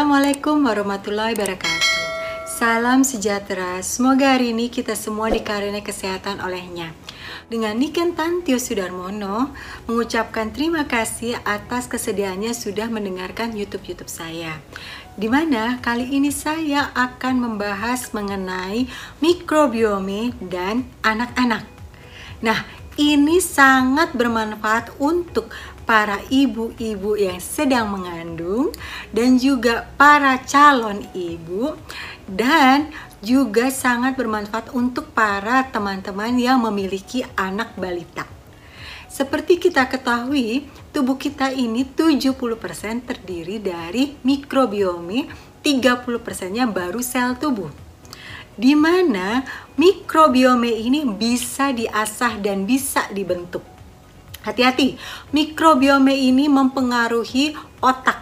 Assalamualaikum warahmatullahi wabarakatuh. Salam sejahtera. Semoga hari ini kita semua dikaruniai kesehatan olehnya. Dengan Niken Tantio Sudarmono mengucapkan terima kasih atas kesediaannya sudah mendengarkan YouTube-YouTube saya. Di mana kali ini saya akan membahas mengenai mikrobiome dan anak-anak. Nah, ini sangat bermanfaat untuk para ibu-ibu yang sedang mengandung dan juga para calon ibu dan juga sangat bermanfaat untuk para teman-teman yang memiliki anak balita. Seperti kita ketahui, tubuh kita ini 70% terdiri dari mikrobiome, 30%-nya baru sel tubuh. Di mana mikrobiome ini bisa diasah dan bisa dibentuk. Hati-hati, mikrobiome ini mempengaruhi otak.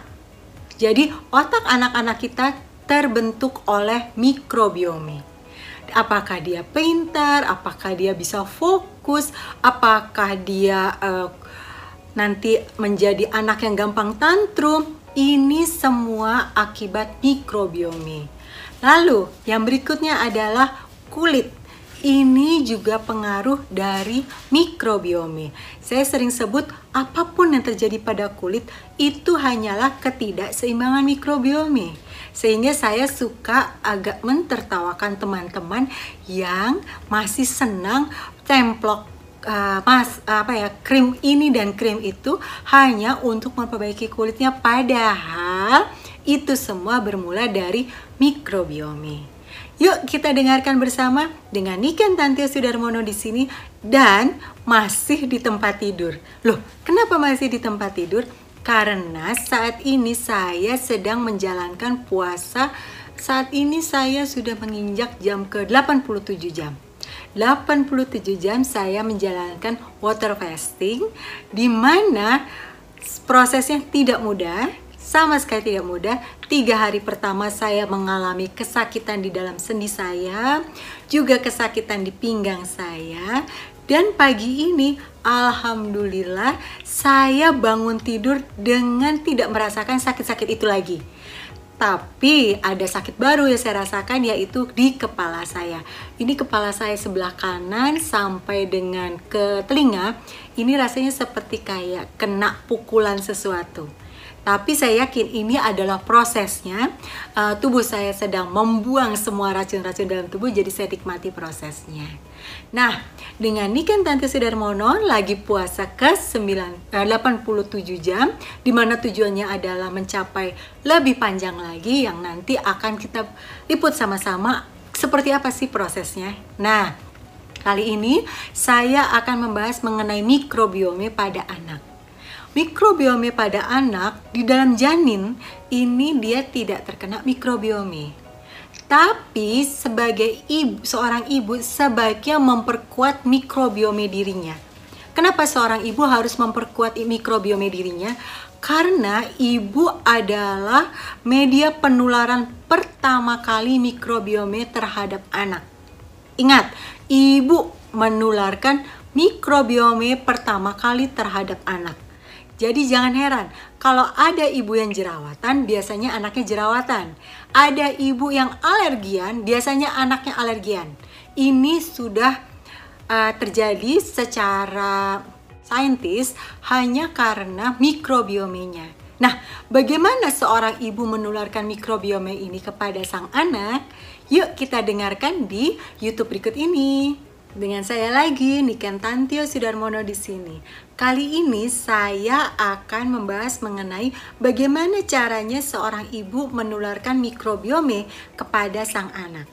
Jadi, otak anak-anak kita terbentuk oleh mikrobiome. Apakah dia pintar, apakah dia bisa fokus, apakah dia uh, nanti menjadi anak yang gampang tantrum, ini semua akibat mikrobiome. Lalu, yang berikutnya adalah kulit ini juga pengaruh dari mikrobiome. Saya sering sebut apa pun yang terjadi pada kulit itu hanyalah ketidakseimbangan mikrobiome. Sehingga saya suka agak mentertawakan teman-teman yang masih senang templok uh, mas apa ya krim ini dan krim itu hanya untuk memperbaiki kulitnya padahal itu semua bermula dari mikrobiome. Yuk kita dengarkan bersama dengan Niken Tantio Sudarmono di sini dan masih di tempat tidur. Loh, kenapa masih di tempat tidur? Karena saat ini saya sedang menjalankan puasa. Saat ini saya sudah menginjak jam ke 87 jam. 87 jam saya menjalankan water fasting di mana prosesnya tidak mudah sama sekali tidak mudah. Tiga hari pertama saya mengalami kesakitan di dalam sendi saya, juga kesakitan di pinggang saya. Dan pagi ini, alhamdulillah, saya bangun tidur dengan tidak merasakan sakit-sakit itu lagi. Tapi ada sakit baru yang saya rasakan yaitu di kepala saya. Ini kepala saya sebelah kanan sampai dengan ke telinga. Ini rasanya seperti kayak kena pukulan sesuatu. Tapi saya yakin ini adalah prosesnya. Uh, tubuh saya sedang membuang semua racun-racun dalam tubuh, jadi saya nikmati prosesnya. Nah, dengan Niken Tante Sudarmono lagi puasa ke 9, uh, 87 jam, di mana tujuannya adalah mencapai lebih panjang lagi yang nanti akan kita liput sama-sama seperti apa sih prosesnya. Nah, kali ini saya akan membahas mengenai mikrobiome pada anak mikrobiome pada anak di dalam janin ini dia tidak terkena mikrobiome. Tapi sebagai ibu, seorang ibu sebaiknya memperkuat mikrobiome dirinya. Kenapa seorang ibu harus memperkuat mikrobiome dirinya? Karena ibu adalah media penularan pertama kali mikrobiome terhadap anak. Ingat, ibu menularkan mikrobiome pertama kali terhadap anak. Jadi jangan heran, kalau ada ibu yang jerawatan, biasanya anaknya jerawatan. Ada ibu yang alergian, biasanya anaknya alergian. Ini sudah uh, terjadi secara saintis hanya karena mikrobiomenya. Nah, bagaimana seorang ibu menularkan mikrobiome ini kepada sang anak? Yuk kita dengarkan di YouTube berikut ini. Dengan saya lagi, Niken Tantio Sudarmono di sini. Kali ini saya akan membahas mengenai bagaimana caranya seorang ibu menularkan mikrobiome kepada sang anak.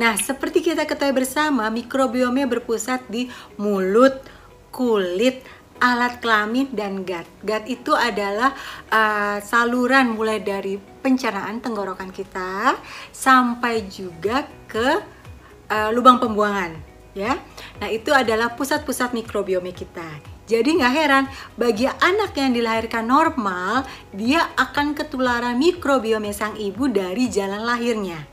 Nah, seperti kita ketahui bersama, mikrobiome berpusat di mulut, kulit, alat kelamin dan gut. Gut itu adalah uh, saluran mulai dari pencernaan tenggorokan kita sampai juga ke uh, lubang pembuangan ya. Nah, itu adalah pusat-pusat mikrobiome kita. Jadi nggak heran, bagi anak yang dilahirkan normal, dia akan ketularan mikrobiome sang ibu dari jalan lahirnya.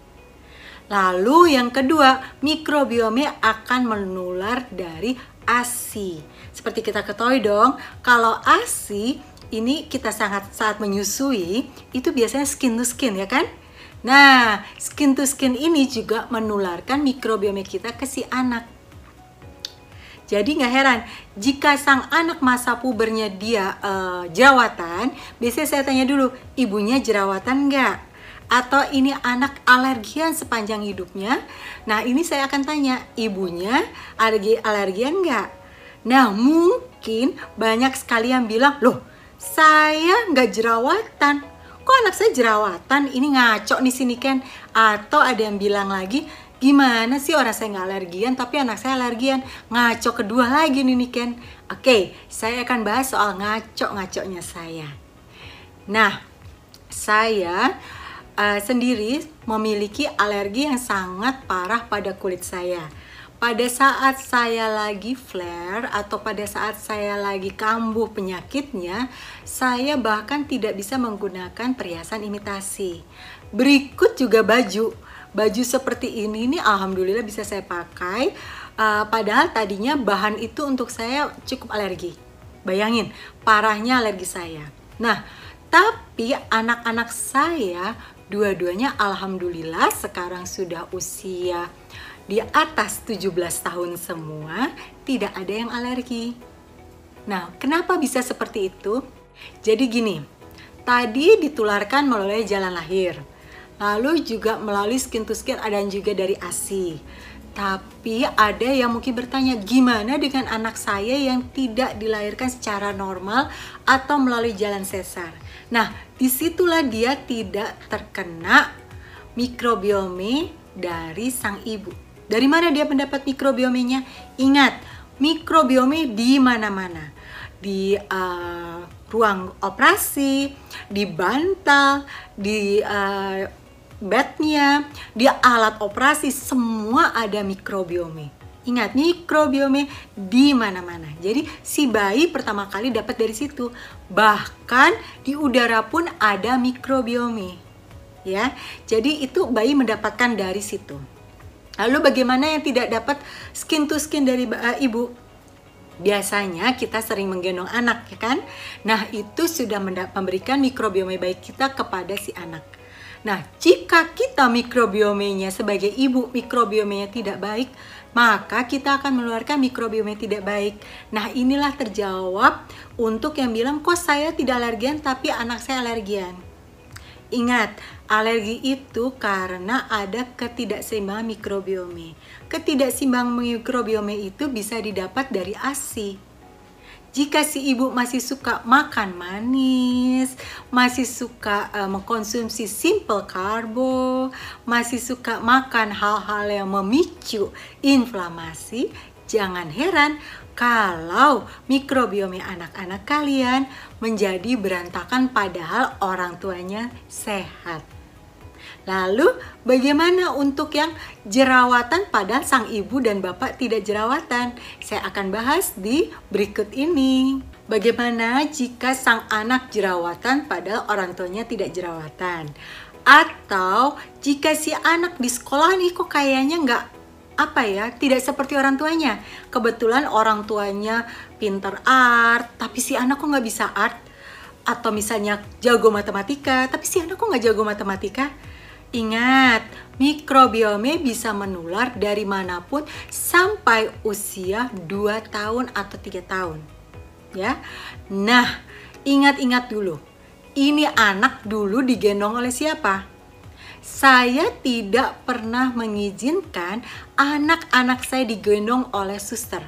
Lalu yang kedua, mikrobiome akan menular dari ASI. Seperti kita ketahui dong, kalau ASI ini kita sangat saat menyusui itu biasanya skin to skin ya kan? Nah, skin to skin ini juga menularkan mikrobiome kita ke si anak. Jadi nggak heran jika sang anak masa pubernya dia uh, jerawatan, biasanya saya tanya dulu, ibunya jerawatan nggak? Atau ini anak alergian sepanjang hidupnya? Nah ini saya akan tanya, ibunya alergi alergian nggak? Nah mungkin banyak sekali yang bilang, loh saya nggak jerawatan. Kok anak saya jerawatan? Ini ngaco nih sini Ken. Atau ada yang bilang lagi, Gimana sih orang saya nggak alergian tapi anak saya alergian? Ngaco kedua lagi nih, nih Ken. Oke, saya akan bahas soal ngaco-ngaconya saya. Nah, saya uh, sendiri memiliki alergi yang sangat parah pada kulit saya. Pada saat saya lagi flare atau pada saat saya lagi kambuh penyakitnya, saya bahkan tidak bisa menggunakan perhiasan imitasi. Berikut juga baju baju seperti ini nih alhamdulillah bisa saya pakai. Uh, padahal tadinya bahan itu untuk saya cukup alergi. Bayangin parahnya alergi saya. Nah tapi anak-anak saya dua-duanya alhamdulillah sekarang sudah usia di atas 17 tahun semua tidak ada yang alergi. Nah kenapa bisa seperti itu? Jadi gini tadi ditularkan melalui jalan lahir Lalu juga melalui skin to skin ada juga dari ASI. Tapi ada yang mungkin bertanya, gimana dengan anak saya yang tidak dilahirkan secara normal atau melalui jalan sesar? Nah, di situlah dia tidak terkena mikrobiome dari sang ibu. Dari mana dia mendapat mikrobiomenya? Ingat, mikrobiome di mana-mana. Di uh, ruang operasi, di bantal, di uh, bednya, dia alat operasi, semua ada mikrobiome. Ingat, mikrobiome di mana-mana. Jadi si bayi pertama kali dapat dari situ. Bahkan di udara pun ada mikrobiome. Ya. Jadi itu bayi mendapatkan dari situ. Lalu bagaimana yang tidak dapat skin to skin dari uh, ibu? Biasanya kita sering menggendong anak, ya kan? Nah, itu sudah memberikan mikrobiome baik kita kepada si anak. Nah, jika kita mikrobiomenya sebagai ibu mikrobiomenya tidak baik, maka kita akan mengeluarkan mikrobiome tidak baik. Nah, inilah terjawab untuk yang bilang kok saya tidak alergian tapi anak saya alergian. Ingat, alergi itu karena ada ketidakseimbangan mikrobiome. Ketidakseimbangan mikrobiome itu bisa didapat dari ASI jika si ibu masih suka makan manis, masih suka uh, mengkonsumsi simple karbo, masih suka makan hal-hal yang memicu inflamasi, jangan heran kalau mikrobiome anak-anak kalian menjadi berantakan padahal orang tuanya sehat. Lalu bagaimana untuk yang jerawatan pada sang ibu dan bapak tidak jerawatan? Saya akan bahas di berikut ini. Bagaimana jika sang anak jerawatan padahal orang tuanya tidak jerawatan? Atau jika si anak di sekolah nih kok kayaknya nggak apa ya tidak seperti orang tuanya kebetulan orang tuanya pinter art tapi si anak kok nggak bisa art atau misalnya jago matematika tapi si anak kok nggak jago matematika Ingat, mikrobiome bisa menular dari mana pun sampai usia 2 tahun atau 3 tahun. Ya. Nah, ingat-ingat dulu. Ini anak dulu digendong oleh siapa? Saya tidak pernah mengizinkan anak-anak saya digendong oleh suster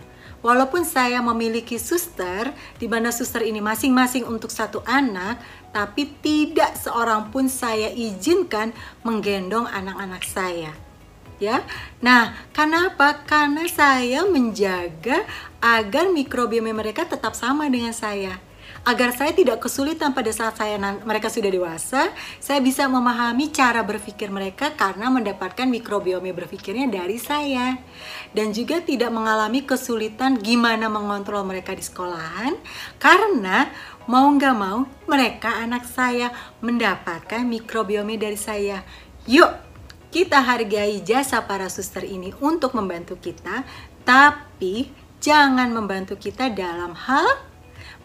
Walaupun saya memiliki suster, di mana suster ini masing-masing untuk satu anak, tapi tidak seorang pun saya izinkan menggendong anak-anak saya. Ya, nah, kenapa? Karena saya menjaga agar mikrobiome mereka tetap sama dengan saya agar saya tidak kesulitan pada saat saya mereka sudah dewasa, saya bisa memahami cara berpikir mereka karena mendapatkan mikrobiome berpikirnya dari saya. Dan juga tidak mengalami kesulitan gimana mengontrol mereka di sekolahan karena mau nggak mau mereka anak saya mendapatkan mikrobiome dari saya. Yuk, kita hargai jasa para suster ini untuk membantu kita, tapi jangan membantu kita dalam hal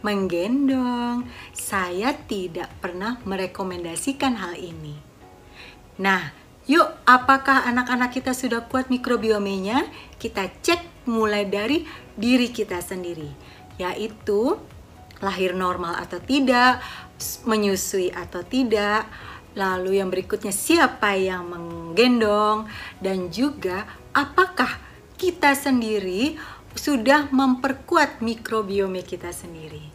menggendong. Saya tidak pernah merekomendasikan hal ini. Nah, yuk apakah anak-anak kita sudah kuat mikrobiomenya? Kita cek mulai dari diri kita sendiri, yaitu lahir normal atau tidak, menyusui atau tidak, Lalu yang berikutnya siapa yang menggendong dan juga apakah kita sendiri sudah memperkuat mikrobiome kita sendiri.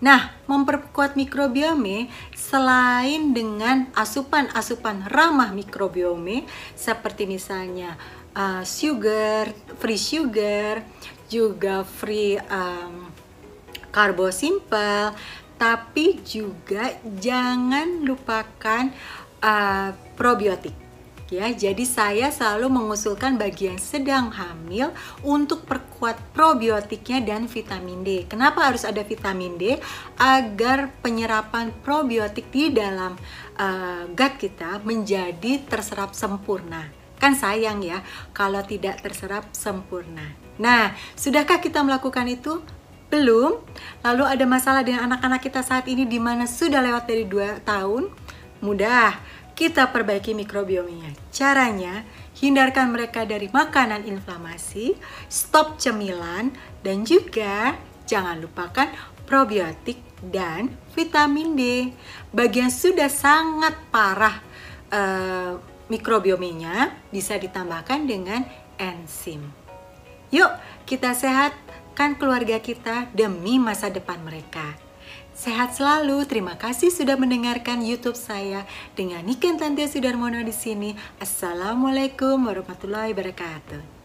Nah, memperkuat mikrobiome selain dengan asupan-asupan ramah mikrobiome seperti misalnya uh, sugar, free sugar, juga free um, karbo simple, tapi juga jangan lupakan uh, probiotik ya. Jadi saya selalu mengusulkan bagi yang sedang hamil untuk perkuat probiotiknya dan vitamin D. Kenapa harus ada vitamin D? Agar penyerapan probiotik di dalam uh, gut kita menjadi terserap sempurna. Kan sayang ya kalau tidak terserap sempurna. Nah, sudahkah kita melakukan itu? Belum? Lalu ada masalah dengan anak-anak kita saat ini di mana sudah lewat dari 2 tahun? Mudah, kita perbaiki mikrobiomnya. Caranya, hindarkan mereka dari makanan inflamasi, stop cemilan, dan juga jangan lupakan probiotik dan vitamin D. Bagi yang sudah sangat parah uh, mikrobiomenya, bisa ditambahkan dengan enzim. Yuk, kita sehat menyelamatkan keluarga kita demi masa depan mereka. Sehat selalu. Terima kasih sudah mendengarkan YouTube saya dengan Niken Tantia Sudarmono di sini. Assalamualaikum warahmatullahi wabarakatuh.